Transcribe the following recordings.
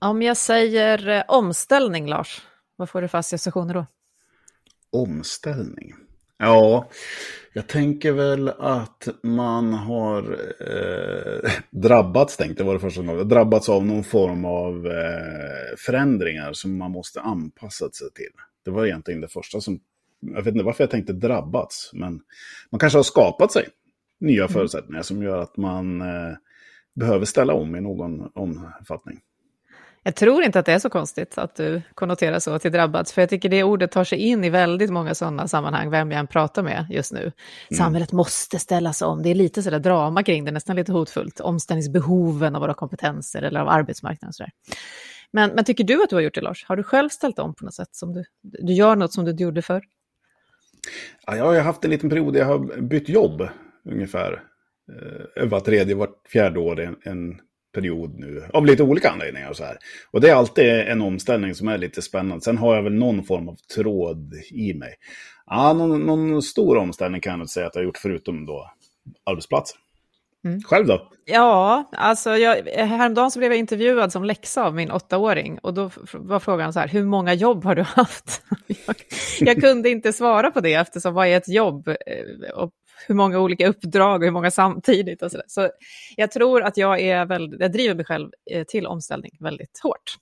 Om jag säger eh, omställning, Lars, vad får du för associationer då? Omställning? Ja, jag tänker väl att man har eh, drabbats, tänkte var det första som drabbats av någon form av eh, förändringar som man måste anpassa sig till. Det var egentligen det första som, jag vet inte varför jag tänkte drabbats, men man kanske har skapat sig nya mm. förutsättningar som gör att man eh, behöver ställa om i någon omfattning. Jag tror inte att det är så konstigt att du konnoterar så till drabbats, för jag tycker det ordet tar sig in i väldigt många sådana sammanhang, vem jag än pratar med just nu. Mm. Samhället måste ställas om, det är lite sådär drama kring det, nästan lite hotfullt. Omställningsbehoven av våra kompetenser eller av arbetsmarknaden och sådär. Men, men tycker du att du har gjort det, Lars? Har du själv ställt om på något sätt? Som du, du gör något som du inte gjorde förr? Ja, jag har haft en liten period där jag har bytt jobb ungefär. Eh, var tredje, vart fjärde år en, en period nu. Av lite olika anledningar och så här. Och det är alltid en omställning som är lite spännande. Sen har jag väl någon form av tråd i mig. Ja, någon, någon stor omställning kan jag inte säga att jag har gjort förutom då arbetsplatser. Mm. Själv då? Ja, alltså jag, häromdagen så blev jag intervjuad som läxa av min åttaåring och då var frågan så här, hur många jobb har du haft? Jag, jag kunde inte svara på det eftersom vad är ett jobb? Eh, och hur många olika uppdrag och hur många samtidigt och så, där. så jag tror att jag är väl, jag driver mig själv eh, till omställning väldigt hårt.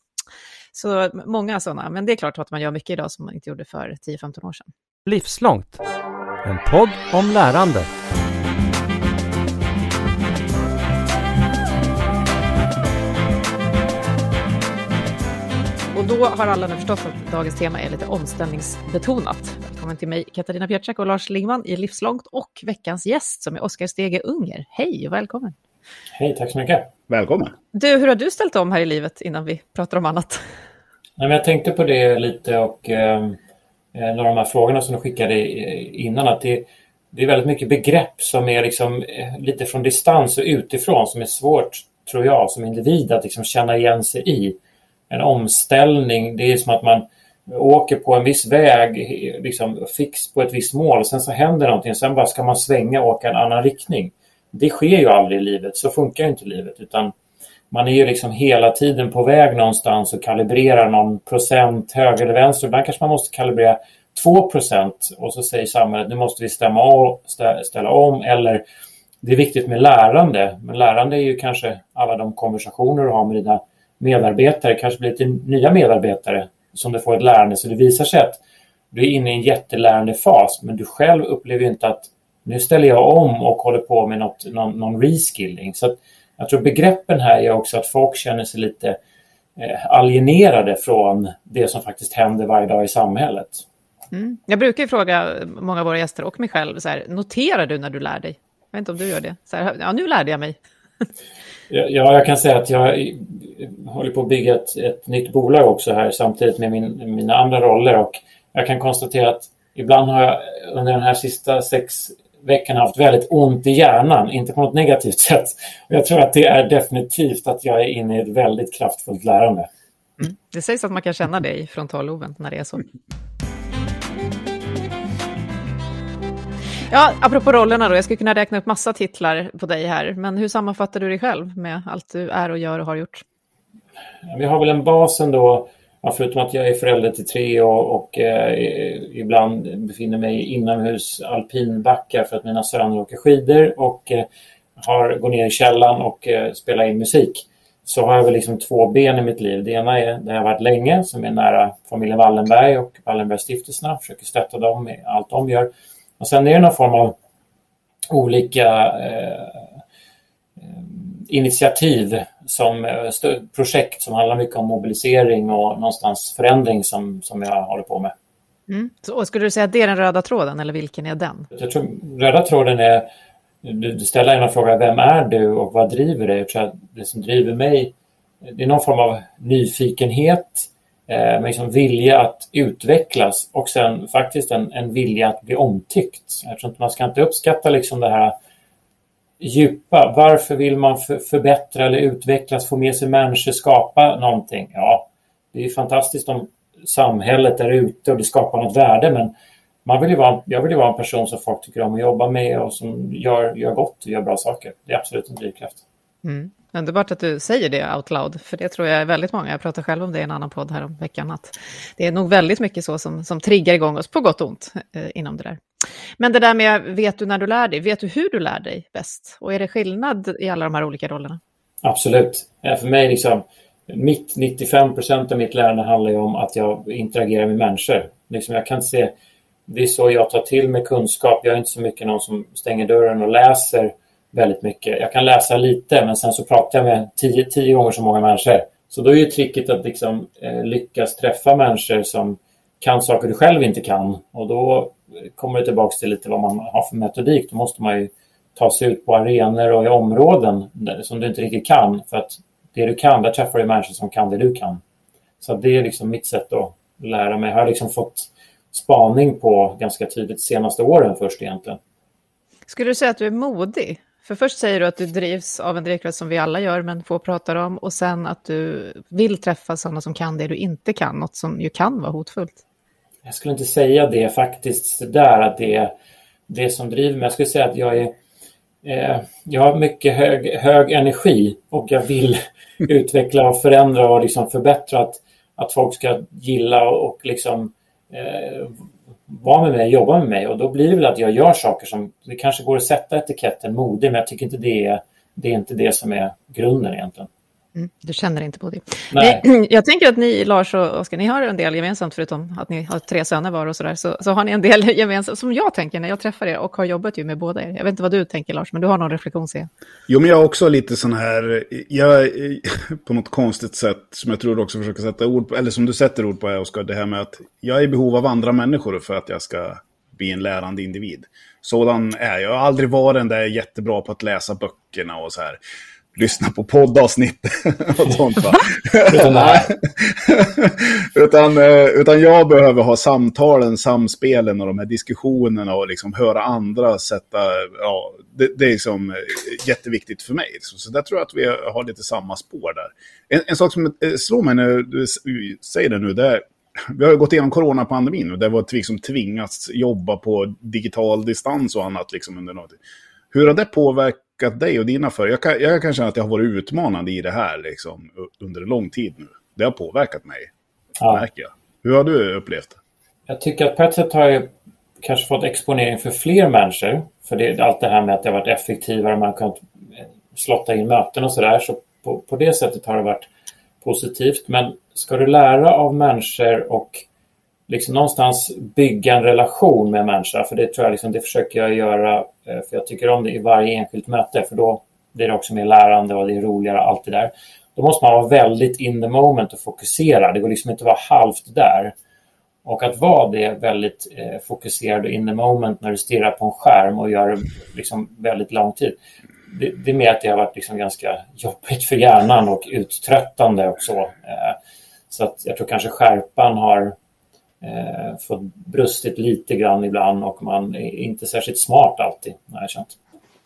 Så många sådana, men det är klart att man gör mycket idag som man inte gjorde för 10-15 år sedan. Livslångt, en podd om lärande. Och då har alla nu förstått att dagens tema är lite omställningsbetonat. Välkommen till mig, Katarina Björtsäck och Lars Lingman i Livslångt och veckans gäst som är Oskar Stege Unger. Hej och välkommen! Hej, tack så mycket! Välkommen! Du, hur har du ställt om här i livet innan vi pratar om annat? Nej, men jag tänkte på det lite och eh, några av de här frågorna som du skickade innan, att det, det är väldigt mycket begrepp som är liksom, eh, lite från distans och utifrån som är svårt, tror jag, som individ att liksom känna igen sig i en omställning. Det är som att man åker på en viss väg, liksom fix på ett visst mål. Sen så händer någonting, sen bara ska man svänga och åka en annan riktning. Det sker ju aldrig i livet, så funkar inte livet. Utan man är ju liksom hela tiden på väg någonstans och kalibrerar någon procent höger eller vänster. Ibland kanske man måste kalibrera 2 procent och så säger samhället nu måste vi stämma av, ställa om eller det är viktigt med lärande. Men lärande är ju kanske alla de konversationer du har med dina medarbetare, kanske blir lite nya medarbetare som du får ett lärande. Så det visar sig att du är inne i en jättelärande fas men du själv upplever inte att nu ställer jag om och håller på med något, någon, någon reskilling. Så jag tror begreppen här är också att folk känner sig lite eh, alienerade från det som faktiskt händer varje dag i samhället. Mm. Jag brukar fråga många av våra gäster och mig själv, så här, noterar du när du lär dig? Jag vet inte om du gör det. Så här, ja, nu lärde jag mig. Ja, jag kan säga att jag håller på att bygga ett, ett nytt bolag också här samtidigt med min, mina andra roller och jag kan konstatera att ibland har jag under den här sista sex veckorna haft väldigt ont i hjärnan, inte på något negativt sätt. Jag tror att det är definitivt att jag är inne i ett väldigt kraftfullt lärande. Mm. Det sägs att man kan känna det i frontalloben när det är så. Ja, apropå rollerna då, jag skulle kunna räkna upp massa titlar på dig här, men hur sammanfattar du dig själv med allt du är och gör och har gjort? Vi har väl en bas ändå, förutom att jag är förälder till tre och, och eh, ibland befinner mig inomhus alpinbackar för att mina söner åker skidor och eh, har, går ner i källan och eh, spelar in musik så har jag väl liksom två ben i mitt liv. Det ena är där jag har varit länge, som är nära familjen Wallenberg och Wallenbergstiftelserna, försöker stötta dem med allt de gör. Och sen är det någon form av olika eh, initiativ som eh, projekt som handlar mycket om mobilisering och någonstans förändring som, som jag håller på med. Mm. Så, skulle du säga att det är den röda tråden eller vilken är den? Jag tror röda tråden är, du ställer en fråga, vem är du och vad driver dig? Jag tror att det som driver mig, det är någon form av nyfikenhet, eh, med liksom vilja att utvecklas och sen faktiskt en, en vilja att bli omtyckt. Eftersom man ska inte uppskatta liksom det här djupa. Varför vill man för, förbättra eller utvecklas, få med sig människor, skapa någonting? Ja, det är fantastiskt om samhället är ute och det skapar något värde men man vill ju vara, jag vill ju vara en person som folk tycker om att jobba med och som gör, gör gott och gör bra saker. Det är absolut en drivkraft. Mm. Underbart att du säger det out loud, för det tror jag är väldigt många. Jag pratade själv om det i en annan podd här om veckan, att det är nog väldigt mycket så som, som triggar igång oss, på gott och ont, eh, inom det där. Men det där med, vet du när du lär dig? Vet du hur du lär dig bäst? Och är det skillnad i alla de här olika rollerna? Absolut. För mig, liksom, mitt 95 procent av mitt lärande handlar ju om att jag interagerar med människor. Liksom, jag kan se, det är så jag tar till mig kunskap. Jag är inte så mycket någon som stänger dörren och läser väldigt mycket. Jag kan läsa lite, men sen så pratar jag med tio, tio gånger så många människor. Så då är ju tricket att liksom, eh, lyckas träffa människor som kan saker du själv inte kan. Och då eh, kommer det tillbaka till lite vad man har för metodik. Då måste man ju ta sig ut på arenor och i områden som du inte riktigt kan. För att det du kan, där träffar du människor som kan det du kan. Så det är liksom mitt sätt att lära mig. Jag har liksom fått spaning på ganska tydligt de senaste åren först egentligen. Skulle du säga att du är modig? För först säger du att du drivs av en drivkraft som vi alla gör, men få pratar om. Och sen att du vill träffa sådana som kan det du inte kan, något som ju kan vara hotfullt. Jag skulle inte säga det faktiskt, där att det är det som driver mig. Jag skulle säga att jag är eh, jag har mycket hög, hög energi och jag vill utveckla och förändra och liksom förbättra att, att folk ska gilla och liksom eh, vara med mig, jobba med mig och då blir det väl att jag gör saker som det kanske går att sätta etiketten modig men jag tycker inte det är, det är inte det som är grunden egentligen. Mm, du känner inte på det. Nej. Nej. Jag tänker att ni, Lars och Oskar, ni har en del gemensamt, förutom att ni har tre söner var och sådär, så, så har ni en del gemensamt, som jag tänker när jag träffar er och har jobbat ju med båda er. Jag vet inte vad du tänker, Lars, men du har någon reflektion, ser jag. Jo, men jag har också lite sån här, jag, på något konstigt sätt, som jag tror du också försöker sätta ord på, eller som du sätter ord på, Oskar, det här med att jag är i behov av andra människor för att jag ska bli en lärande individ. Sådan är jag. Jag har aldrig varit den där jättebra på att läsa böckerna och så här lyssna på poddavsnitt och sånt. Va? utan, eh, utan jag behöver ha samtalen, samspelen och de här diskussionerna och liksom höra andra sätta... Ja, det, det är liksom eh, jätteviktigt för mig. Så, så där tror jag att vi har lite samma spår där. En, en sak som eh, slår mig när du säger det nu, det är vi har gått igenom coronapandemin och det var liksom tvingats jobba på digital distans och annat liksom under något. Hur har det påverkat påverkat dig och dina för? Jag kan, jag kan känna att jag har varit utmanande i det här liksom, under en lång tid nu. Det har påverkat mig, ja. märker jag. Hur har du upplevt det? Jag tycker att på ett sätt har jag kanske fått exponering för fler människor. För det, allt det här med att det har varit effektivare, man kan slotta in möten och sådär. Så på, på det sättet har det varit positivt. Men ska du lära av människor och liksom någonstans bygga en relation med en människa, för det tror jag liksom, det försöker jag göra, eh, för jag tycker om det i varje enskilt möte, för då blir det också mer lärande och det är roligare, allt det där. Då måste man vara väldigt in the moment och fokusera. Det går liksom inte att vara halvt där. Och att vara det väldigt eh, fokuserad och in the moment när du stirrar på en skärm och gör det liksom väldigt lång tid. Det, det är mer att det har varit liksom ganska jobbigt för hjärnan och uttröttande och så. Eh, så att jag tror kanske skärpan har eh, fått brustit lite grann ibland och man är inte särskilt smart alltid, har jag känt.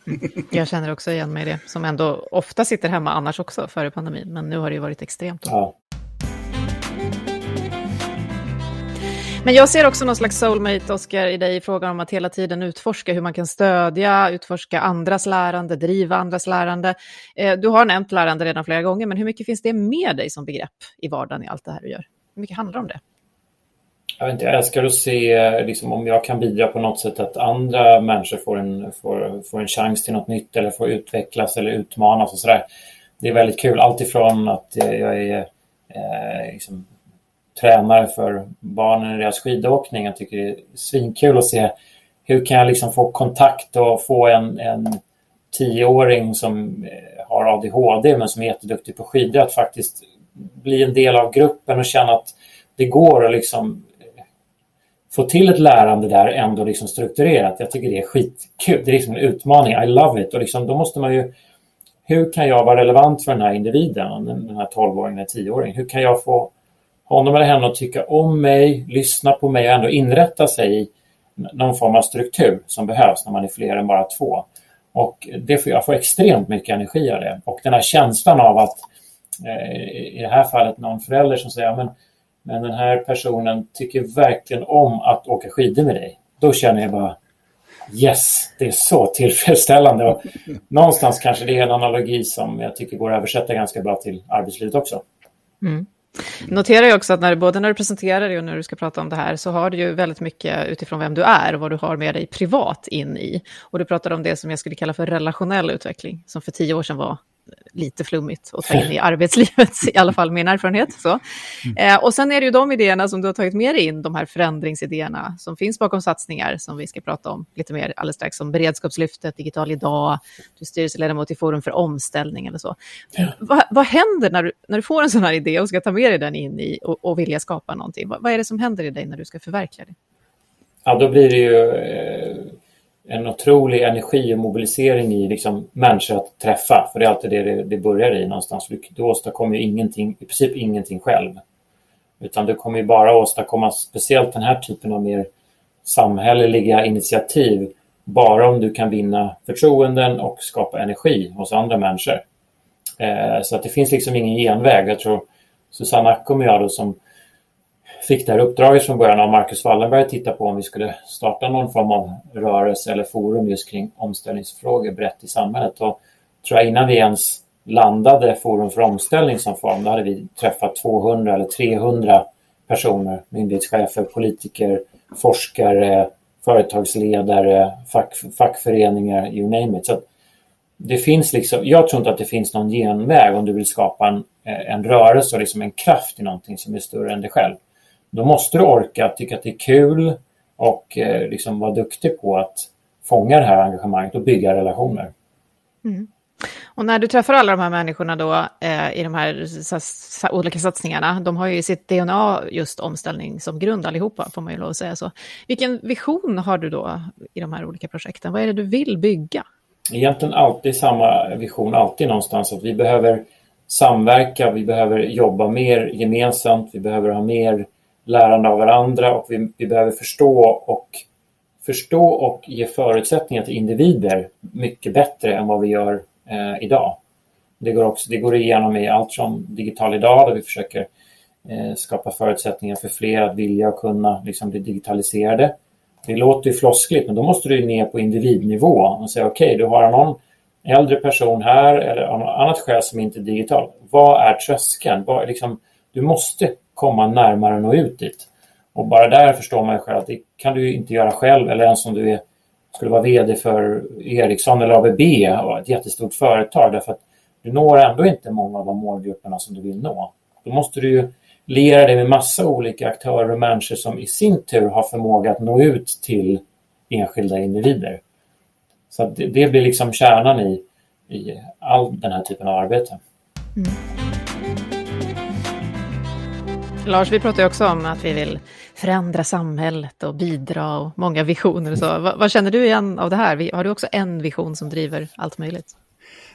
Jag känner också igen mig i det, som ändå ofta sitter hemma annars också före pandemin, men nu har det ju varit extremt. Ja. Men jag ser också någon slags soulmate, Oskar, i dig i frågan om att hela tiden utforska hur man kan stödja, utforska andras lärande, driva andras lärande. Eh, du har nämnt lärande redan flera gånger, men hur mycket finns det med dig som begrepp i vardagen i allt det här du gör? Hur mycket handlar det om det? Jag, vet inte, jag älskar att se liksom, om jag kan bidra på något sätt att andra människor får en, får, får en chans till något nytt eller får utvecklas eller utmanas och sådär. Det är väldigt kul. Alltifrån att jag är eh, liksom, tränare för barnen i deras skidåkning. Jag tycker det är svinkul att se hur kan jag liksom få kontakt och få en, en tioåring som eh, har ADHD men som är jätteduktig på skidor att faktiskt bli en del av gruppen och känna att det går att liksom få till ett lärande där ändå liksom strukturerat. Jag tycker det är skitkul. Det är liksom en utmaning. I love it. Och liksom, då måste man ju... Hur kan jag vara relevant för den här individen, den här 12-åringen eller 10-åringen? Hur kan jag få honom eller henne att tycka om mig, lyssna på mig och ändå inrätta sig i någon form av struktur som behövs när man är fler än bara två. Och det får, jag får extremt mycket energi av det. Och den här känslan av att eh, i det här fallet någon förälder som säger men men den här personen tycker verkligen om att åka skidor med dig. Då känner jag bara, yes, det är så tillfredsställande. Och någonstans kanske det är en analogi som jag tycker går att översätta ganska bra till arbetslivet också. Mm. Noterar jag också att när, både när du presenterar dig och när du ska prata om det här så har du ju väldigt mycket utifrån vem du är och vad du har med dig privat in i. Och du pratar om det som jag skulle kalla för relationell utveckling, som för tio år sedan var lite flummigt att ta in i arbetslivet, i alla fall min erfarenhet. Så. Mm. Eh, och sen är det ju de idéerna som du har tagit med dig in, de här förändringsidéerna som finns bakom satsningar som vi ska prata om lite mer alldeles strax, som beredskapslyftet, digital idag, du är styrelseledamot i Forum för omställning eller så. Ja. Va, vad händer när du, när du får en sån här idé och ska ta med dig den in i och, och vilja skapa någonting? Va, vad är det som händer i dig när du ska förverkliga det? Ja, då blir det ju eh en otrolig energi och mobilisering i liksom människor att träffa. För det är alltid det det, börjar i någonstans. Du, du åstadkommer ju ingenting, i princip ingenting själv. Utan du kommer ju bara åstadkomma speciellt den här typen av mer samhälleliga initiativ bara om du kan vinna förtroenden och skapa energi hos andra människor. Eh, så att det finns liksom ingen genväg. Jag tror Susanna Ackum och jag då som fick det här uppdraget från början av Marcus Wallenberg att titta på om vi skulle starta någon form av rörelse eller forum just kring omställningsfrågor brett i samhället. Och tror jag innan vi ens landade Forum för omställning som form, då hade vi träffat 200 eller 300 personer, myndighetschefer, politiker, forskare, företagsledare, fack, fackföreningar, you name it. Så det finns liksom, jag tror inte att det finns någon genväg om du vill skapa en, eh, en rörelse och liksom en kraft i någonting som är större än dig själv. Då måste du orka tycka att det är kul och eh, liksom vara duktig på att fånga det här engagemanget och bygga relationer. Mm. Och när du träffar alla de här människorna då eh, i de här olika satsningarna, de har ju sitt DNA just omställning som grund allihopa, får man ju lov att säga så. Vilken vision har du då i de här olika projekten? Vad är det du vill bygga? Egentligen alltid samma vision, alltid någonstans att vi behöver samverka, vi behöver jobba mer gemensamt, vi behöver ha mer lärande av varandra och vi, vi behöver förstå och, förstå och ge förutsättningar till individer mycket bättre än vad vi gör eh, idag. Det går, också, det går igenom i allt från digital idag där vi försöker eh, skapa förutsättningar för fler att vilja och kunna liksom, bli digitaliserade. Det låter ju floskligt men då måste du ner på individnivå och säga okej, okay, du har någon äldre person här eller av något annat skäl som inte är digital. Vad är tröskeln? Vad, liksom, du måste komma närmare och nå ut dit. Och bara där förstår man ju själv att det kan du inte göra själv eller ens om du är, skulle vara vd för Ericsson eller ABB och ett jättestort företag därför att du når ändå inte många av de målgrupperna som du vill nå. Då måste du ju liera dig med massa olika aktörer och människor som i sin tur har förmåga att nå ut till enskilda individer. Så det, det, blir liksom kärnan i, i all den här typen av arbete. Mm. Lars, vi pratar ju också om att vi vill förändra samhället och bidra och många visioner och så. vad, vad känner du igen av det här? Har du också en vision som driver allt möjligt?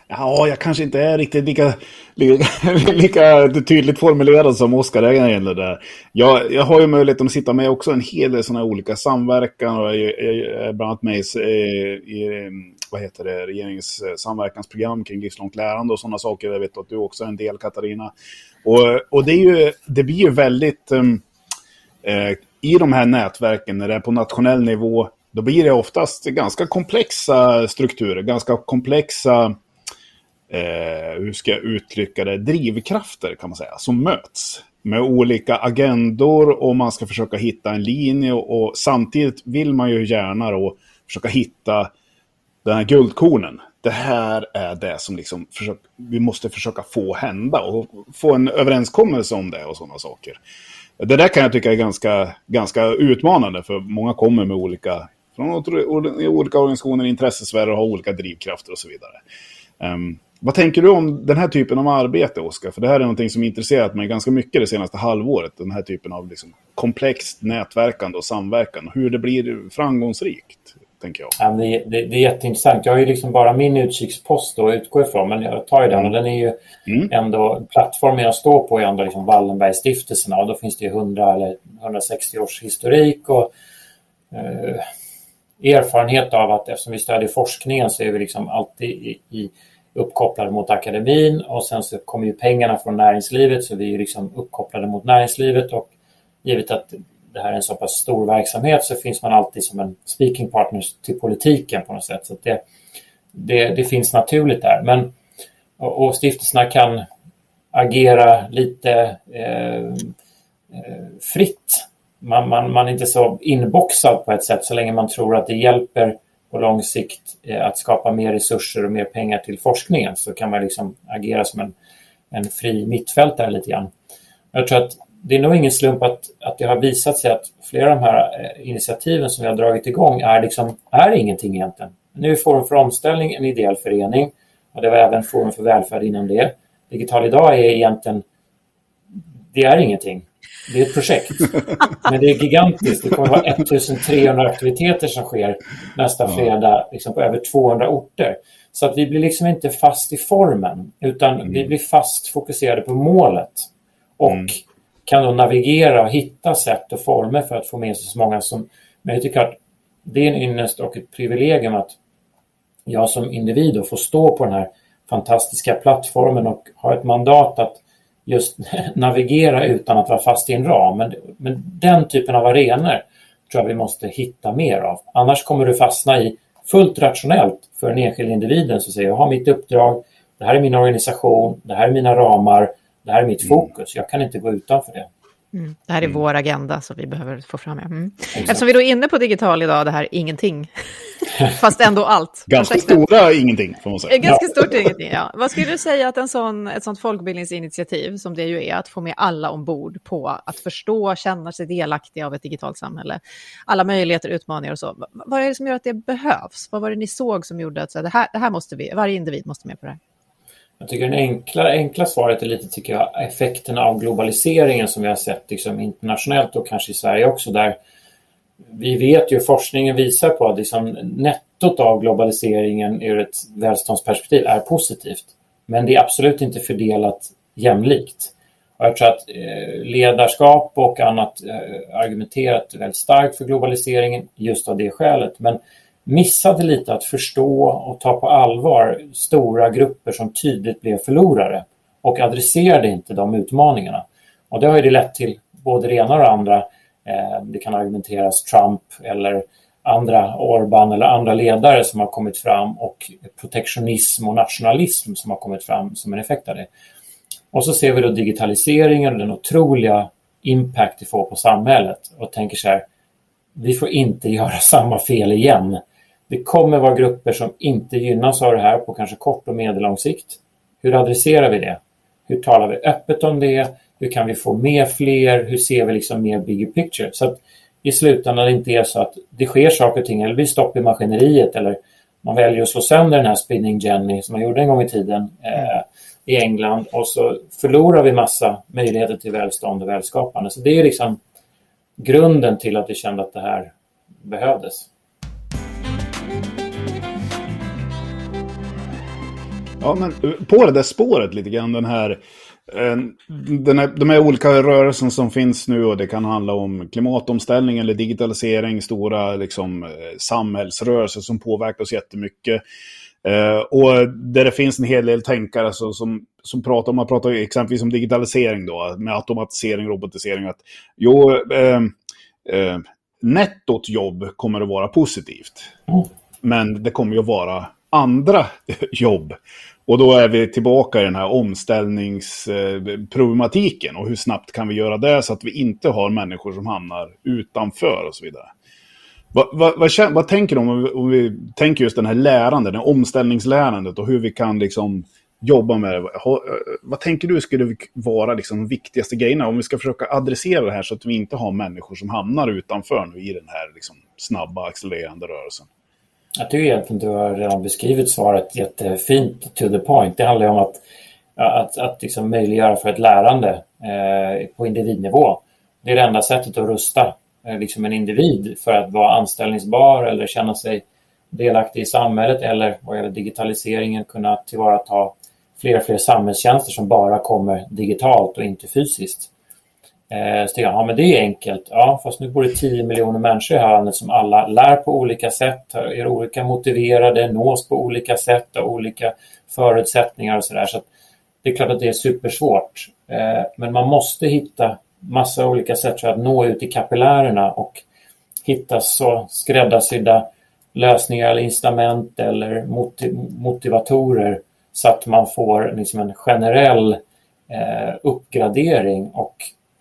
Ja, jag kanske inte är riktigt lika, lika, lika tydligt formulerad som Oskar är där. Jag, jag har ju möjligheten att sitta med också en hel del sådana olika samverkan och jag är bland annat med i, i vad heter det, regeringens samverkansprogram kring livslångt lärande och sådana saker. Jag vet att du också är en del, Katarina. Och, och det, är ju, det blir ju väldigt... Um, eh, I de här nätverken, när det är på nationell nivå, då blir det oftast ganska komplexa strukturer, ganska komplexa, eh, hur ska jag uttrycka det, drivkrafter kan man säga, som möts. Med olika agendor och man ska försöka hitta en linje och, och samtidigt vill man ju gärna då försöka hitta den här guldkornen det här är det som liksom försök, vi måste försöka få hända och få en överenskommelse om det och sådana saker. Det där kan jag tycka är ganska, ganska utmanande för många kommer med olika, från olika organisationer, intressesfärer och har olika drivkrafter och så vidare. Um, vad tänker du om den här typen av arbete, Oskar? För det här är någonting som intresserat mig ganska mycket det senaste halvåret. Den här typen av liksom komplext nätverkande och samverkan. Hur det blir framgångsrikt tänker jag. Ja, det, det, det, är jätteintressant. Jag har ju liksom bara min utkikspost att utgå ifrån, men jag tar ju den och den är ju mm. ändå, plattformen jag står på är ändå liksom Wallenbergstiftelserna och då finns det ju 100 eller 160 års historik och eh, erfarenhet av att eftersom vi stödjer forskningen så är vi liksom alltid i, i uppkopplade mot akademin och sen så kommer ju pengarna från näringslivet så vi är liksom uppkopplade mot näringslivet och givet att det här är en så pass stor verksamhet så finns man alltid som en speaking partner till politiken på något sätt. Så det, det, det, finns naturligt där. Men, och, och stiftelserna kan agera lite eh, eh, fritt. Man, man, man är inte så inboxad på ett sätt så länge man tror att det hjälper på lång sikt eh, att skapa mer resurser och mer pengar till forskningen så kan man liksom agera som en, en fri mittfältare lite grann. Jag tror att det är nog ingen slump att, att det har visat sig att flera av de här eh, initiativen som vi har dragit igång är, liksom, är ingenting egentligen. Nu är Forum för omställning en ideell förening och det var även Forum för välfärd inom det. Digital idag är egentligen, det är ingenting. Det är ett projekt. Men det är gigantiskt. Det kommer att vara 1300 aktiviteter som sker nästa fredag liksom på över 200 orter. Så att vi blir liksom inte fast i formen utan mm. vi blir fast fokuserade på målet. Och mm kan då navigera och hitta sätt och former för att få med sig så många som möjligt. Det är klart, det är en ynnest och ett privilegium att jag som individ får stå på den här fantastiska plattformen och ha ett mandat att just navigera utan att vara fast i en ram. Men, men den typen av arenor tror jag vi måste hitta mer av. Annars kommer du fastna i fullt rationellt för den enskilda individen som säger jag har mitt uppdrag, det här är min organisation, det här är mina ramar, det här är mitt mm. fokus. Jag kan inte gå utanför det. Mm. Det här är mm. vår agenda som vi behöver få fram. Mm. Eftersom vi då är inne på digital idag, det här ingenting. Fast ändå allt. Ganska stora ingenting, får man säga. Ganska stort ingenting, ja. Vad skulle du säga att en sån, ett sånt folkbildningsinitiativ, som det ju är, att få med alla ombord på att förstå, känna sig delaktiga av ett digitalt samhälle, alla möjligheter, utmaningar och så. Vad är det som gör att det behövs? Vad var det ni såg som gjorde att så här, det, här, det här måste vi, varje individ måste med på det här? Jag tycker det enkla, enkla svaret är lite tycker jag, effekterna av globaliseringen som vi har sett liksom, internationellt och kanske i Sverige också. där Vi vet ju, forskningen visar på att liksom, nettot av globaliseringen ur ett välståndsperspektiv är positivt. Men det är absolut inte fördelat jämlikt. Och jag tror att eh, ledarskap och annat eh, argumenterat väldigt starkt för globaliseringen just av det skälet. Men missade lite att förstå och ta på allvar stora grupper som tydligt blev förlorare och adresserade inte de utmaningarna. Och det har ju det lett till både det ena och det andra. Eh, det kan argumenteras Trump eller andra Orban eller andra ledare som har kommit fram och protektionism och nationalism som har kommit fram som en effekt av det. Och så ser vi då digitaliseringen och den otroliga impact det får på samhället och tänker så här, vi får inte göra samma fel igen. Det kommer vara grupper som inte gynnas av det här på kanske kort och medellång sikt. Hur adresserar vi det? Hur talar vi öppet om det? Hur kan vi få med fler? Hur ser vi liksom mer bigger picture? Så att i slutändan det inte är så att det sker saker och ting eller blir stopp i maskineriet eller man väljer att slå sönder den här spinning Jenny som man gjorde en gång i tiden eh, i England och så förlorar vi massa möjligheter till välstånd och välskapande. Så det är liksom grunden till att vi kände att det här behövdes. Ja, men eh, på det där spåret lite grann, den här, eh, den här, de här olika rörelserna som finns nu och det kan handla om klimatomställning eller digitalisering, stora liksom, eh, samhällsrörelser som påverkar oss jättemycket. och där det finns en hel del tänkare alltså, som, som pratar om, man pratar exempelvis om digitalisering då, med automatisering, robotisering, att jo, eh, eh, nettot jobb kommer att vara positivt. Mm. Men det kommer ju att vara andra jobb och då är vi tillbaka i den här omställningsproblematiken. Och hur snabbt kan vi göra det så att vi inte har människor som hamnar utanför och så vidare. Vad, vad, vad, vad tänker du om, vi, om vi tänker just den här lärandet, den omställningslärandet och hur vi kan liksom jobba med det. Vad tänker du skulle vara liksom de viktigaste grejerna om vi ska försöka adressera det här så att vi inte har människor som hamnar utanför nu i den här liksom snabba accelererande rörelsen? Jag tycker egentligen du har redan beskrivit svaret jättefint to the point. Det handlar om att, att, att liksom möjliggöra för ett lärande eh, på individnivå. Det är det enda sättet att rusta eh, liksom en individ för att vara anställningsbar eller känna sig delaktig i samhället eller vad gäller digitaliseringen kunna tillvarata fler och fler samhällstjänster som bara kommer digitalt och inte fysiskt. Eh, så ja, men det är enkelt. Ja, fast nu bor det 10 miljoner människor i här landet som alla lär på olika sätt, är olika motiverade, nås på olika sätt och olika förutsättningar och sådär. Så, så det är klart att det är supersvårt. Eh, men man måste hitta massa olika sätt för att nå ut i kapillärerna och hitta så skräddarsydda lösningar eller incitament eller motivatorer så att man får liksom en generell eh, uppgradering och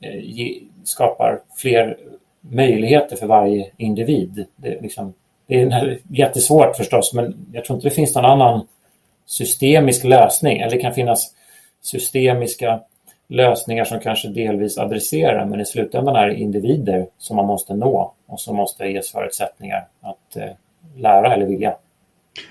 Eh, ge, skapar fler möjligheter för varje individ. Det, liksom, det är jättesvårt förstås men jag tror inte det finns någon annan systemisk lösning eller det kan finnas systemiska lösningar som kanske delvis adresserar men i slutändan är det individer som man måste nå och som måste ges förutsättningar att eh, lära eller vilja.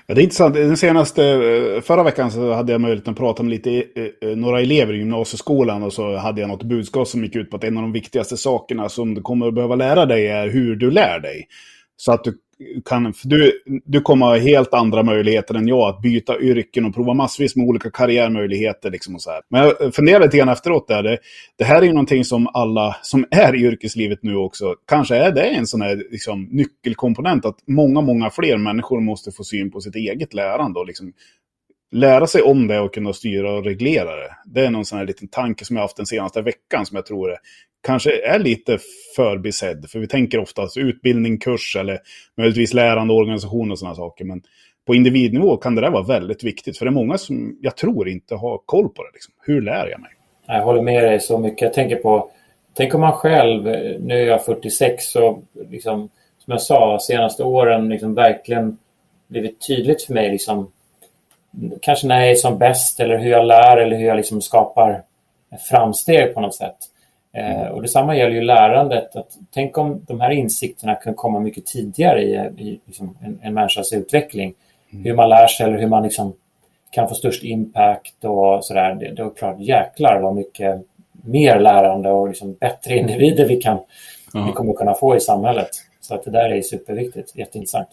Ja, det är intressant. Den senaste, eh, förra veckan så hade jag möjligheten att prata med lite, eh, eh, några elever i gymnasieskolan och så hade jag något budskap som gick ut på att en av de viktigaste sakerna som du kommer att behöva lära dig är hur du lär dig. Så att du kan, du, du kommer ha helt andra möjligheter än jag att byta yrken och prova massvis med olika karriärmöjligheter. Liksom och så här. Men jag funderar lite grann efteråt där. Det, det här är ju någonting som alla som är i yrkeslivet nu också, kanske är det en sån här liksom, nyckelkomponent. Att många, många fler människor måste få syn på sitt eget lärande och liksom lära sig om det och kunna styra och reglera det. Det är någon sån här liten tanke som jag haft den senaste veckan som jag tror är, kanske är lite förbisedd. För vi tänker oftast utbildning, kurs eller möjligtvis lärande organisation och sådana saker. Men på individnivå kan det där vara väldigt viktigt. För det är många som jag tror inte har koll på det. Liksom. Hur lär jag mig? Jag håller med dig så mycket. Jag tänker på, tänk om man själv, nu är jag 46 och liksom, som jag sa, senaste åren liksom verkligen blivit tydligt för mig liksom, kanske när jag är som bäst eller hur jag lär eller hur jag liksom skapar framsteg på något sätt. Eh, och detsamma gäller ju lärandet. Att, tänk om de här insikterna kan komma mycket tidigare i, i liksom en, en människas utveckling. Mm. Hur man lär sig eller hur man liksom kan få störst impact och sådär. Det, det är klart, jäklar vad mycket mer lärande och liksom bättre individer vi, kan, mm. vi kommer kunna få i samhället. Så att det där är superviktigt, jätteintressant.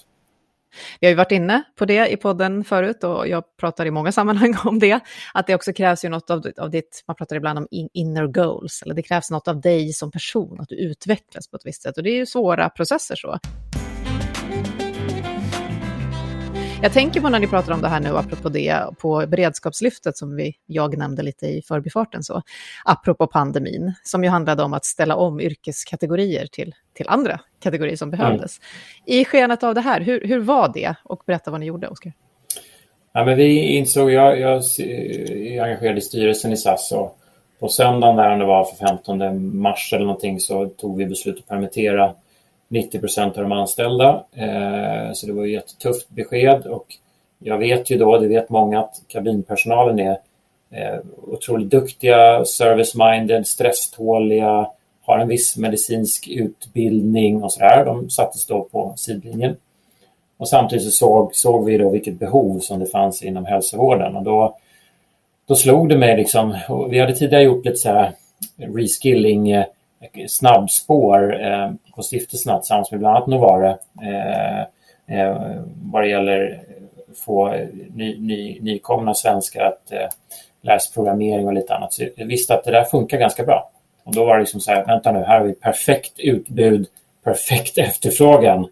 Vi har ju varit inne på det i podden förut och jag pratar i många sammanhang om det, att det också krävs ju något av, av ditt, man pratar ibland om inner goals, eller det krävs något av dig som person, att du utvecklas på ett visst sätt och det är ju svåra processer så. Jag tänker på när ni pratar om det här nu, apropå det, på beredskapslyftet som vi, jag nämnde lite i förbifarten, så, apropå pandemin, som ju handlade om att ställa om yrkeskategorier till, till andra kategorier som behövdes. Mm. I skenet av det här, hur, hur var det? Och berätta vad ni gjorde, Oskar. Ja, men vi insåg, jag, jag är engagerad i styrelsen i SAS och på söndagen där, om det var för 15 mars eller någonting, så tog vi beslut att permittera 90 procent av de anställda. Eh, så det var ett tufft besked och jag vet ju då, det vet många, att kabinpersonalen är eh, otroligt duktiga, service-minded, stresståliga, har en viss medicinsk utbildning och sådär. De sattes då på sidlinjen. Och samtidigt så såg, såg vi då vilket behov som det fanns inom hälsovården och då, då slog det mig liksom, vi hade tidigare gjort lite så här reskilling-snabbspår eh, på stiftelserna tillsammans med bland annat Novare eh, eh, vad det gäller eh, få eh, ny, ny, nykomna svenskar att eh, lära sig programmering och lite annat. Så jag visste att det där funkar ganska bra. Och då var det liksom så här, vänta nu, här har vi perfekt utbud, perfekt efterfrågan.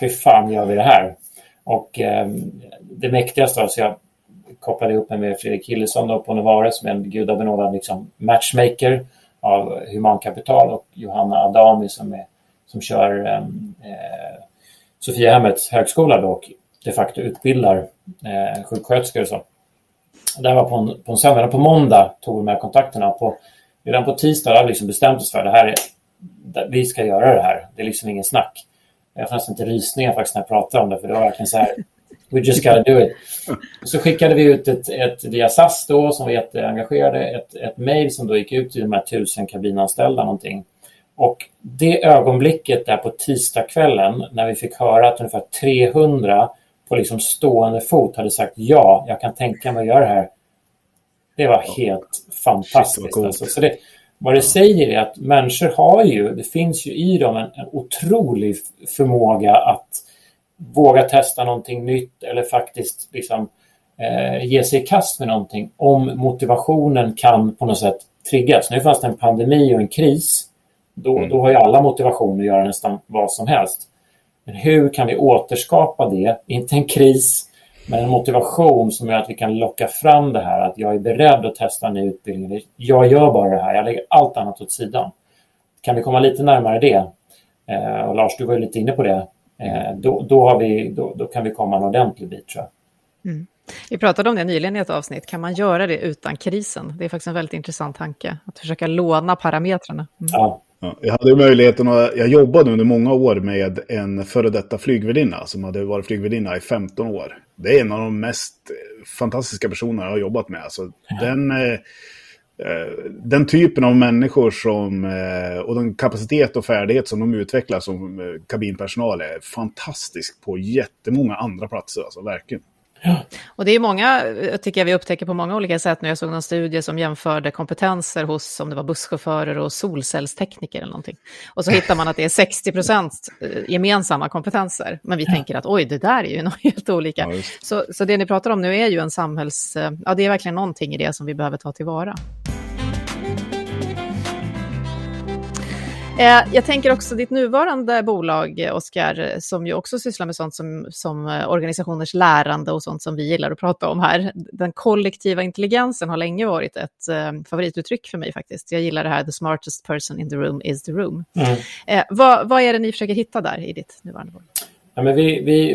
Hur fan gör vi det här? Och eh, det mäktigaste var så jag kopplade ihop mig med Fredrik Hillesson på Novare som är en gudabenådad liksom, matchmaker av humankapital och Johanna Adami som, är, som kör ehm, eh, eh Sofiahemmets högskola då, och de facto utbildar eh, sjuksköterskor och så. Det här var på en, på en söndag. På måndag tog vi med kontakterna. På, redan på tisdag hade vi liksom bestämt oss för det här är, vi ska göra det här. Det är liksom ingen snack. Jag får nästan inte rysningar faktiskt när jag pratar om det, för det var verkligen så här We just gotta do it. Så skickade vi ut ett, ett via SAS då, som var jätteengagerade, ett, ett mejl som då gick ut till de här tusen kabinanställda någonting. Och det ögonblicket där på tisdagskvällen när vi fick höra att ungefär 300 på liksom stående fot hade sagt ja, jag kan tänka mig att göra det här. Det var helt fantastiskt. Shit, alltså. Så det, vad det säger är att människor har ju, det finns ju i dem en, en otrolig förmåga att våga testa någonting nytt eller faktiskt liksom, eh, ge sig i kast med någonting om motivationen kan på något sätt triggas. Nu fanns det en pandemi och en kris. Då, mm. då har ju alla motivation att göra nästan vad som helst. Men hur kan vi återskapa det? Inte en kris, men en motivation som gör att vi kan locka fram det här att jag är beredd att testa en ny utbildning. Jag gör bara det här, jag lägger allt annat åt sidan. kan vi komma lite närmare det, eh, och Lars, du var ju lite inne på det, eh, då, då, har vi, då, då kan vi komma en ordentlig bit tror jag. Mm. Vi pratade om det nyligen i ett avsnitt. Kan man göra det utan krisen? Det är faktiskt en väldigt intressant tanke, att försöka låna parametrarna. Mm. Ja. Ja, jag hade möjligheten att, jag jobbade under många år med en före detta flygvärdinna som hade varit flygvärdinna i 15 år. Det är en av de mest fantastiska personer jag har jobbat med. Alltså, ja. den, eh, eh, den typen av människor som, eh, och den kapacitet och färdighet som de utvecklar som eh, kabinpersonal är fantastisk på jättemånga andra platser. Alltså, verkligen. Och det är många, tycker jag vi upptäcker på många olika sätt. Nu jag såg någon studie som jämförde kompetenser hos, om det var busschaufförer och solcellstekniker eller någonting. Och så hittar man att det är 60 procent eh, gemensamma kompetenser. Men vi ja. tänker att oj, det där är ju något helt olika. Ja, så, så det ni pratar om nu är ju en samhälls... Eh, ja, det är verkligen någonting i det som vi behöver ta tillvara. Jag tänker också ditt nuvarande bolag, Oskar, som ju också sysslar med sånt som, som eh, organisationers lärande och sånt som vi gillar att prata om här. Den kollektiva intelligensen har länge varit ett eh, favorituttryck för mig faktiskt. Jag gillar det här, the smartest person in the room is the room. Mm. Eh, vad, vad är det ni försöker hitta där i ditt nuvarande bolag? Ja, men vi, vi,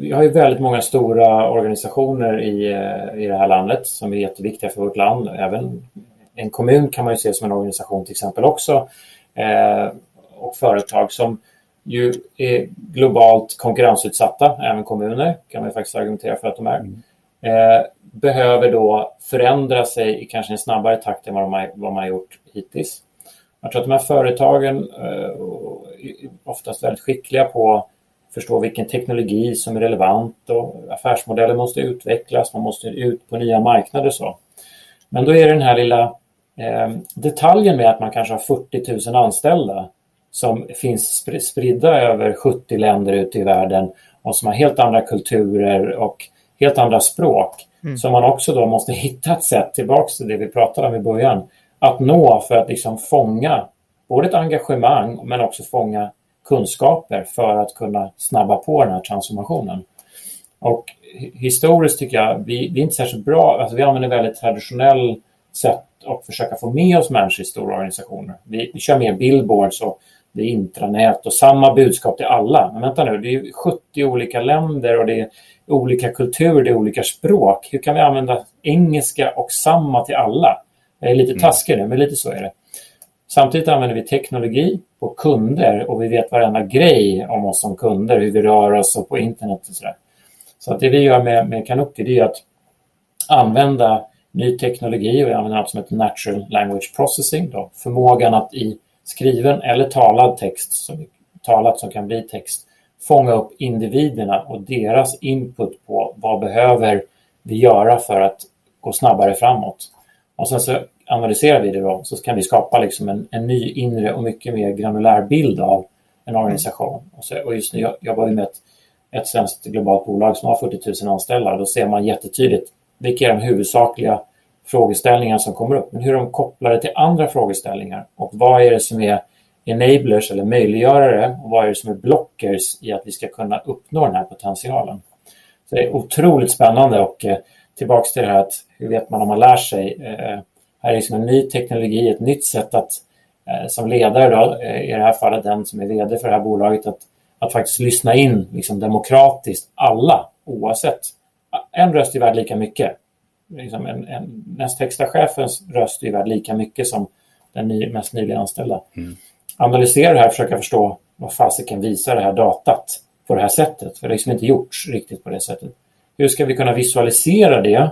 vi har ju väldigt många stora organisationer i, i det här landet som är jätteviktiga för vårt land. Även en kommun kan man ju se som en organisation till exempel också eh, och företag som ju är globalt konkurrensutsatta, även kommuner kan man faktiskt argumentera för att de är, mm. eh, behöver då förändra sig i kanske en snabbare takt än vad, de har, vad man har gjort hittills. Jag tror att de här företagen eh, är oftast väldigt skickliga på att förstå vilken teknologi som är relevant och affärsmodeller måste utvecklas, man måste ut på nya marknader och så. Men då är det den här lilla Eh, detaljen med att man kanske har 40 000 anställda som finns spridda över 70 länder ute i världen och som har helt andra kulturer och helt andra språk. Mm. Så man också då måste hitta ett sätt, tillbaks till det vi pratade om i början, att nå för att liksom fånga både ett engagemang men också fånga kunskaper för att kunna snabba på den här transformationen. Och historiskt tycker jag, vi, vi är inte särskilt bra, alltså vi använder väldigt traditionell sätt att försöka få med oss människor i stora organisationer. Vi, vi kör mer billboards och det är intranät och samma budskap till alla. Men vänta nu, det är 70 olika länder och det är olika kulturer, det är olika språk. Hur kan vi använda engelska och samma till alla? Jag är lite mm. taskig nu, men lite så är det. Samtidigt använder vi teknologi på kunder och vi vet varenda grej om oss som kunder, hur vi rör oss och på internet och sådär. Så att det vi gör med, med Kanuki det är att använda ny teknologi och vi använder något som heter Natural Language Processing. Då. Förmågan att i skriven eller talad text, som, talat som kan bli text, fånga upp individerna och deras input på vad behöver vi göra för att gå snabbare framåt. Och sen så analyserar vi det då, så kan vi skapa liksom en, en ny inre och mycket mer granulär bild av en organisation. Och, så, och just nu jobbar vi med ett, ett svenskt globalt bolag som har 40 000 anställda. Då ser man jättetydligt vilka är de huvudsakliga frågeställningar som kommer upp, men hur de kopplar det till andra frågeställningar och vad är det som är enablers eller möjliggörare och vad är det som är blockers i att vi ska kunna uppnå den här potentialen. Så det är otroligt spännande och eh, tillbaks till det här att hur vet man om man lär sig? Eh, här är liksom en ny teknologi, ett nytt sätt att eh, som ledare då, eh, i det här fallet den som är vd för det här bolaget att, att faktiskt lyssna in liksom demokratiskt alla oavsett en röst är värd lika mycket. Liksom en, en, näst högsta chefens röst är värd lika mycket som den ny, mest nyligen anställda. Mm. Analysera det här och försöka förstå vad fasiken visar det här datat på det här sättet. För det har liksom inte gjorts riktigt på det sättet. Hur ska vi kunna visualisera det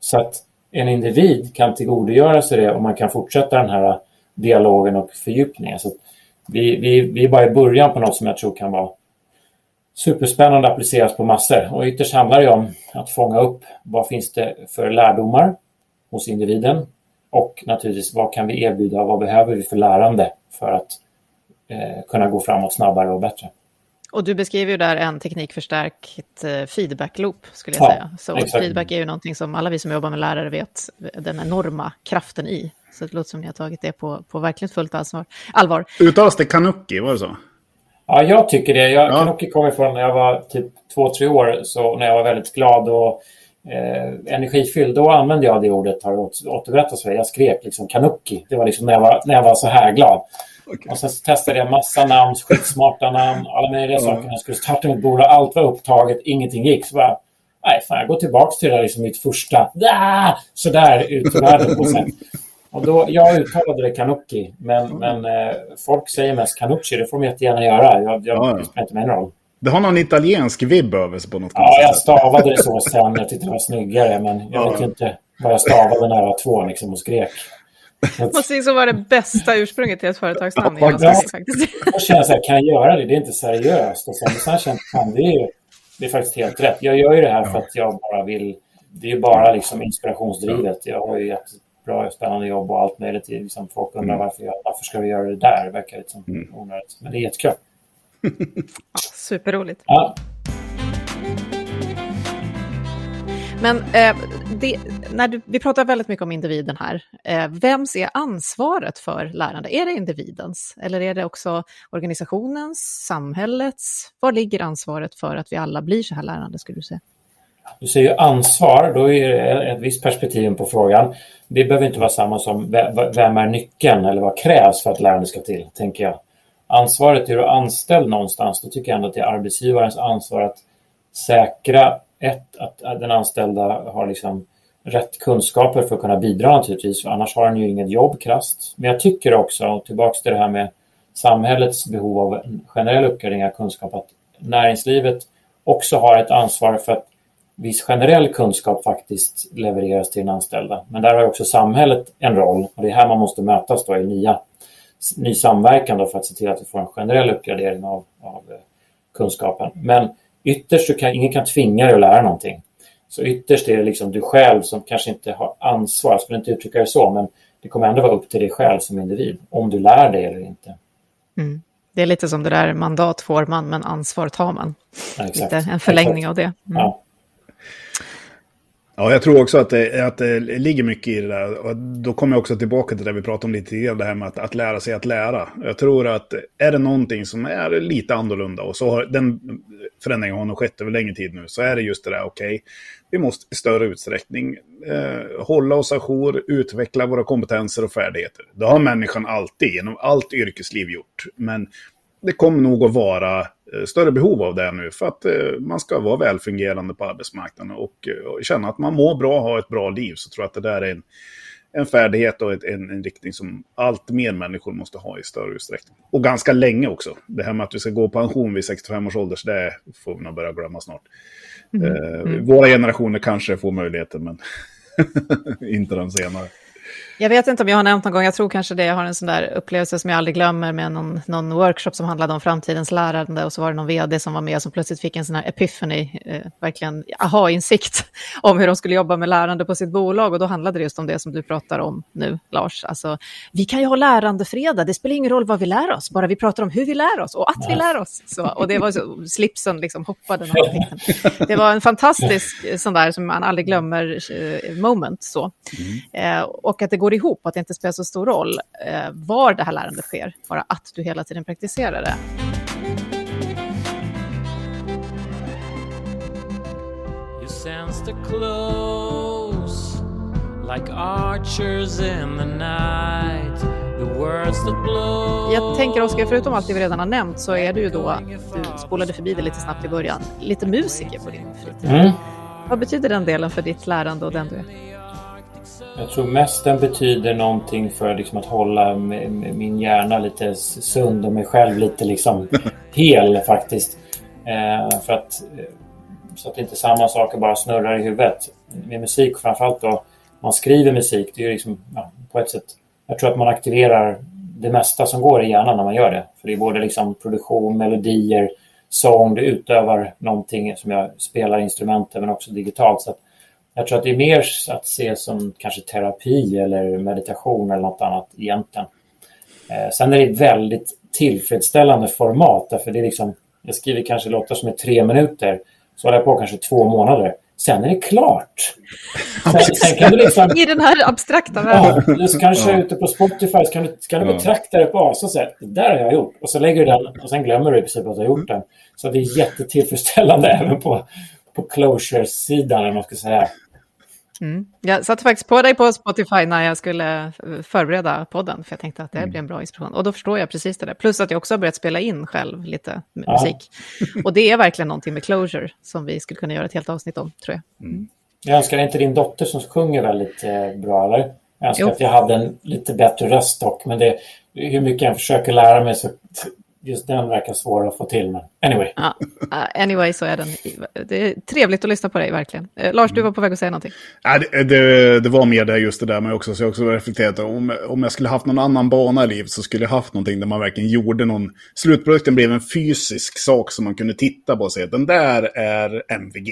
så att en individ kan tillgodogöra sig det och man kan fortsätta den här dialogen och fördjupningen. Så vi, vi, vi är bara i början på något som jag tror kan vara superspännande att appliceras på massor. Och ytterst handlar det om att fånga upp vad finns det för lärdomar hos individen och naturligtvis vad kan vi erbjuda, vad behöver vi för lärande för att eh, kunna gå framåt snabbare och bättre. Och du beskriver ju där en teknikförstärkt eh, feedback-loop, skulle jag ja, säga. Så exakt. feedback är ju någonting som alla vi som jobbar med lärare vet den enorma kraften i. Så det låter som ni har tagit det på, på verkligen fullt allvar. Uttalas det kanuki, var det så? Ja, jag tycker det. Jag, ja. Kanuki kom ifrån när jag var typ två, tre år, så när jag var väldigt glad och eh, energifylld. Då använde jag det ordet, har återberättats för Jag skrek liksom Kanuki. Det var liksom när jag var, när jag var så här glad. Okay. Och sen testade jag massa namn, skitsmarta namn, alla möjliga mm. saker. Jag skulle starta mitt bolag, allt var upptaget, ingenting gick. Så bara, nej, fan, jag går tillbaka till det där, liksom mitt första, ah! sådär ut i världen. Och, sen, och då, jag uttalade det Kanuki, men, mm. men eh, folk säger mest Kanuchi, det får de jättegärna göra. Jag, jag, ja, ja. inte mig roll. Det har någon italiensk vibb över sig på något Ja, jag stavade det så sen. Jag tyckte det var snyggare, men jag ja. vet inte vad jag stavade när jag var två liksom, och skrek. Måste liksom vara det bästa ursprunget till ett företagsnamn. Ja, ja, faktiskt. Jag känner så här, kan jag göra det? Det är inte seriöst. Och sen, sen känner jag, det är, det är faktiskt helt rätt. Jag gör ju det här för att jag bara vill, det är bara liksom inspirationsdrivet. Jag har ju jättebra, spännande jobb och allt möjligt. Liksom folk undrar mm. varför, jag, varför ska du göra det där? Det verkar liksom mm. onödigt. Men det är jättekul. Superroligt. Ja. Men eh, det, när du, vi pratar väldigt mycket om individen här. Eh, vems är ansvaret för lärande? Är det individens eller är det också organisationens, samhällets? Var ligger ansvaret för att vi alla blir så här lärande skulle du säga? Du säger ansvar, då är det ett visst perspektiv på frågan. Det behöver inte vara samma som vem är nyckeln eller vad krävs för att lärande ska till, tänker jag. Ansvaret är du anställd någonstans, då tycker jag ändå att det är arbetsgivarens ansvar att säkra ett, att den anställda har liksom rätt kunskaper för att kunna bidra naturligtvis, för annars har den ju inget jobb krasst. Men jag tycker också, tillbaks till det här med samhällets behov av en generell uppgradering av kunskap, att näringslivet också har ett ansvar för att viss generell kunskap faktiskt levereras till den anställda. Men där har också samhället en roll och det är här man måste mötas då i nya, ny samverkan för att se till att vi får en generell uppgradering av, av eh, kunskapen. Men ytterst så kan ingen kan tvinga dig att lära någonting. Så ytterst är det liksom du själv som kanske inte har ansvar, jag skulle inte uttrycka det så, men det kommer ändå vara upp till dig själv som individ, om du lär dig eller inte. Mm. Det är lite som det där, mandat får man, men ansvar tar man. Ja, en förlängning exakt. av det. Mm. Ja. Ja, jag tror också att det, att det ligger mycket i det där. Och då kommer jag också tillbaka till det vi pratade om lite tidigare, det här med att, att lära sig att lära. Jag tror att är det någonting som är lite annorlunda, och så har den förändringen har nog skett över längre tid nu, så är det just det där, okej, okay, vi måste i större utsträckning eh, hålla oss ajour, utveckla våra kompetenser och färdigheter. Det har människan alltid, genom allt yrkesliv gjort. Men det kommer nog att vara eh, större behov av det nu för att eh, man ska vara välfungerande på arbetsmarknaden och, eh, och känna att man mår bra och har ett bra liv. Så tror jag att det där är en, en färdighet och ett, en, en riktning som allt mer människor måste ha i större utsträckning. Och ganska länge också. Det här med att vi ska gå pension vid 65 års ålder, så det får vi nog börja glömma snart. Mm. Mm. Våra generationer kanske får möjligheten, men inte de senare. Jag vet inte om jag har nämnt någon gång, jag tror kanske det, jag har en sån där upplevelse som jag aldrig glömmer med någon, någon workshop som handlade om framtidens lärande och så var det någon vd som var med som plötsligt fick en sån här epiphany, eh, verkligen aha-insikt om hur de skulle jobba med lärande på sitt bolag och då handlade det just om det som du pratar om nu, Lars. Alltså, vi kan ju ha lärandefredag, det spelar ingen roll vad vi lär oss, bara vi pratar om hur vi lär oss och att vi lär oss. Så, och det var så, slipsen liksom hoppade. Det var en fantastisk sån där som man aldrig glömmer eh, moment så. Mm. Eh, och att det går går ihop, att det inte spelar så stor roll eh, var det här lärandet sker, bara att du hela tiden praktiserar det. Jag tänker Oskar, förutom allt det vi redan har nämnt så är du ju då, du spolade förbi det lite snabbt i början, lite musiker på din fritid. Mm. Vad betyder den delen för ditt lärande och den du är? Jag tror mest den betyder någonting för liksom att hålla min hjärna lite sund och mig själv lite liksom hel faktiskt. Eh, för att, eh, så att inte samma saker bara snurrar i huvudet. Med musik framförallt då, man skriver musik, det är ju liksom ja, på ett sätt, jag tror att man aktiverar det mesta som går i hjärnan när man gör det. För det är både liksom produktion, melodier, sång, det utövar någonting som jag spelar instrumenten men också digitalt. Så att jag tror att det är mer att se som kanske terapi eller meditation eller något annat egentligen. Eh, sen är det ett väldigt tillfredsställande format därför det är liksom, jag skriver kanske låtar som är tre minuter, så håller jag på kanske två månader. Sen är det klart. Sen, sen kan du liksom, I den här abstrakta världen. Ja, du kanske ja. ute på Spotify så kan du, kan du betrakta det på ASA och säga det där har jag gjort. Och så lägger du den och sen glömmer du i princip att du har gjort den. Så det är jättetillfredsställande även på, på closure-sidan, eller man ska säga. Mm. Jag satte faktiskt på dig på Spotify när jag skulle eh, förbereda podden, för jag tänkte att det blir en bra inspiration. Och då förstår jag precis det där. Plus att jag också har börjat spela in själv lite Ja. musik. Och det är verkligen någonting med closure som vi skulle kunna göra ett helt avsnitt om, tror jag. Jag önskar inte din dotter som sjunger väldigt eh, bra, eller? Jag önskar Jo. att jag hade en lite bättre röst dock, men det, hur mycket jag försöker lära mig så just den verkar svår att få till. Men anyway. Ja. Uh, anyway, så är den. Det är trevligt att lyssna på dig, verkligen. Eh, Lars, du var på väg att säga någonting. Nej, det, det, det var mer det just det där med också, så jag också reflekterat om, om jag skulle haft någon annan bana i livet så skulle jag haft någonting där man verkligen gjorde någon, slutprodukten blev en fysisk sak som man kunde titta på och säga den där är MVG.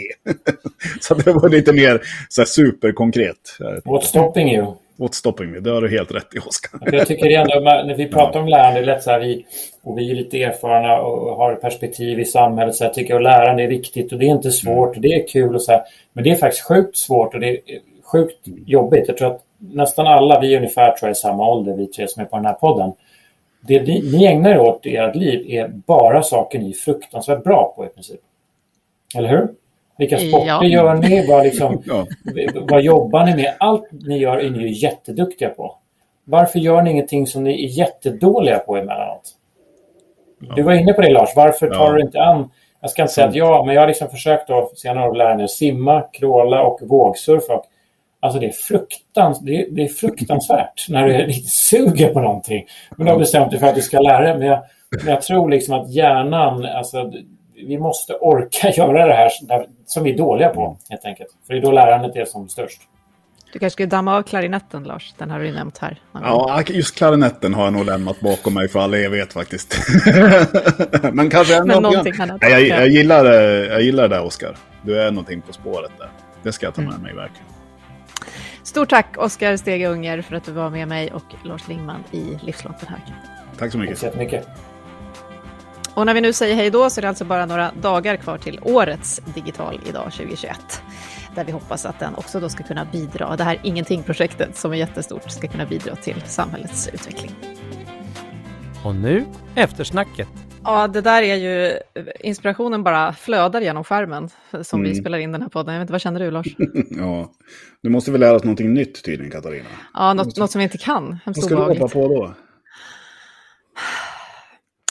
så det var lite mer så här superkonkret. What's stopping you? What's stopping me? Det har du helt rätt i, Oskar. Jag tycker ändå, när vi pratar om lärande, lätt så här, vi, och vi är lite erfarna och har perspektiv i samhället, så jag tycker att lärande är viktigt och det är inte svårt och det är kul och så här. Men det är faktiskt sjukt svårt och det är sjukt jobbigt. Jag tror att nästan alla, vi är ungefär tror jag, i samma ålder, vi tre som är på den här podden. Det ni, ni ägnar er åt i ert liv är bara saker ni är fruktansvärt bra på i princip. Eller hur? Vilka sporter Ja. gör ni? Vad, liksom, Ja. vad jobbar ni med? Allt ni gör är ni ju jätteduktiga på. Varför gör ni ingenting som ni är jättedåliga på emellanåt? Du var inne på det Lars. Varför tar Ja. du inte an... Jag ska inte säga att jag, men jag har liksom försökt att senare år lära mig att simma, kråla och vågsurfa. Alltså det är, fruktans, det är, det är fruktansvärt när du riktigt suger på någonting. Men du har bestämt dig för att du ska lära dig. Men jag, men jag tror liksom att hjärnan, alltså, vi måste orka göra det här som vi är dåliga på helt enkelt. För det är då lärandet är som störst. Du kanske skulle damma av klarinetten, Lars. Den har du ju nämnt här. Ja, just klarinetten har jag nog lämnat bakom mig för all evighet faktiskt. Men kanske ändå... Men någonting annat. Nej, jag, jag, gillar, det- jag gillar det där, Oskar. Du är någonting på spåret där. Det ska jag ta med Mm. mig verkligen. Stort tack, Oskar Stege Unger, för att du var med mig och Lars Lingman i Livslångt den här. Tack så Tack så mycket. Och när vi nu säger hej då så är det alltså bara några dagar kvar till årets Digital idag 2021. Där vi hoppas att den också då ska kunna bidra, det här Ingenting-projektet som är jättestort, ska kunna bidra till samhällets utveckling. Och nu eftersnacket. Ja, det där är ju, inspirationen bara flödar genom skärmen som vi Mm. spelar in den här podden. Jag vet inte, vad känner du Lars? Ja. Du måste väl lära oss någonting nytt tydligen, Katarina. Ja, något, något som vi inte kan. Vad Hemskt ska du hoppa på då?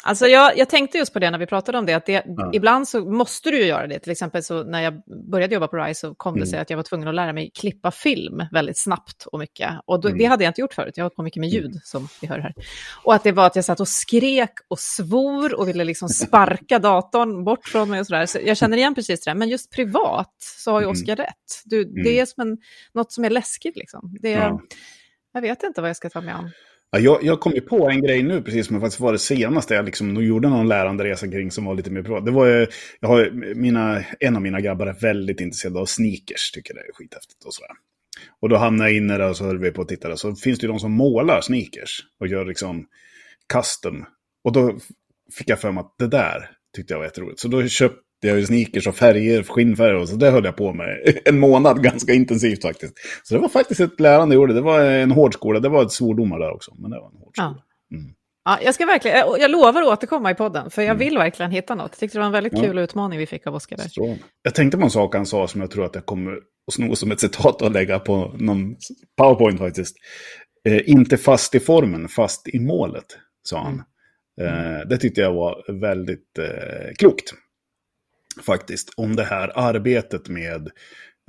Alltså jag, jag tänkte just på det när vi pratade om det, att det, Ja. ibland så måste du ju göra det. Till exempel så när jag började jobba på RISE så kom det Mm. sig att jag var tvungen att lära mig klippa film väldigt snabbt och mycket. Och då, Mm. det hade jag inte gjort förut, jag har på mycket med ljud som vi hör här. Och att det var att jag satt och skrek och svor och ville liksom sparka datorn bort från mig och sådär. Så jag känner igen precis det men just privat så har ju Mm. Oskar rätt. Du, Det är som en, något som är läskigt liksom. Det, Ja. Jag vet inte vad jag ska ta mig an. Ja, jag, jag kom ju på en grej nu, precis som faktiskt var det senaste jag liksom gjorde någon lärande resa kring som var lite mer privat. Det var ju, jag har, mina, en av mina grabbar är väldigt intresserad av sneakers, tycker det är skithäftigt och sådär. Och då hamnade jag inne där och så höll vi på att titta där. Så finns det ju de som målar sneakers och gör liksom custom. Och då fick jag för mig att det där tyckte jag var jätteroligt. Så då köpte jag ju sneakers och färger, skinnfärger och så det höll jag på med en månad ganska intensivt faktiskt. Så det var faktiskt ett lärande jag gjorde. Det var en hård skola. Det var ett svordomar där också. Men det var en hård skola. Ja. Mm. Ja, jag, ska verkligen, jag, jag lovar att återkomma i podden, för jag vill verkligen hitta något. Jag tyckte det var en väldigt Ja. kul utmaning vi fick av Oskar. Jag tänkte på en sak han sa som jag tror att jag kommer att sno som ett citat och lägga på någon powerpoint faktiskt. Eh, inte fast i formen, fast i målet, sa han. Eh, det tyckte jag var väldigt eh, klokt. Faktiskt, om det här arbetet med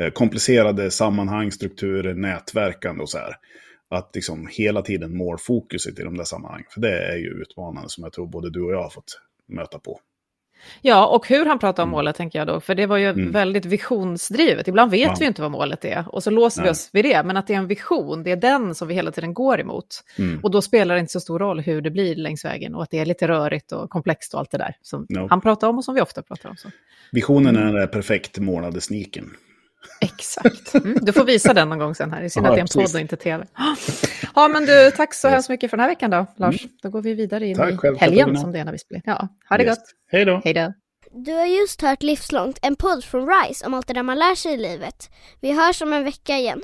eh, komplicerade sammanhang, strukturer, nätverkande och så här. Att liksom hela tiden målfokuset i de där sammanhangen. För det är ju utmanande som jag tror både du och jag har fått möta på. Ja, och hur han pratar om Mm. målet tänker jag då, för det var ju Mm. väldigt visionsdrivet. Ibland vet Ja. vi inte vad målet är, och så låser vi Nej. oss vid det, men att det är en vision, det är den som vi hela tiden går emot. Mm. Och då spelar det inte så stor roll hur det blir längs vägen, och att det är lite rörigt och komplext och allt det där som No. han pratar om och som vi ofta pratar om. Så. Visionen är den där perfekt målade sneaken. Exakt. Mm, du får visa den någon gång sen här. Det är synd Ja, att det är en precis. podd och inte tv. Ja, men du, tack så hemskt mycket för den här veckan då, Lars. Då går vi vidare in Tack i själv, helgen Katarina. som det är när vi spelar. Ja, ha det Yes. gott. Hej då! Hej då. Du har just hört Livslångt, en podd från RISE om allt det där man lär sig i livet. Vi hörs om en vecka igen.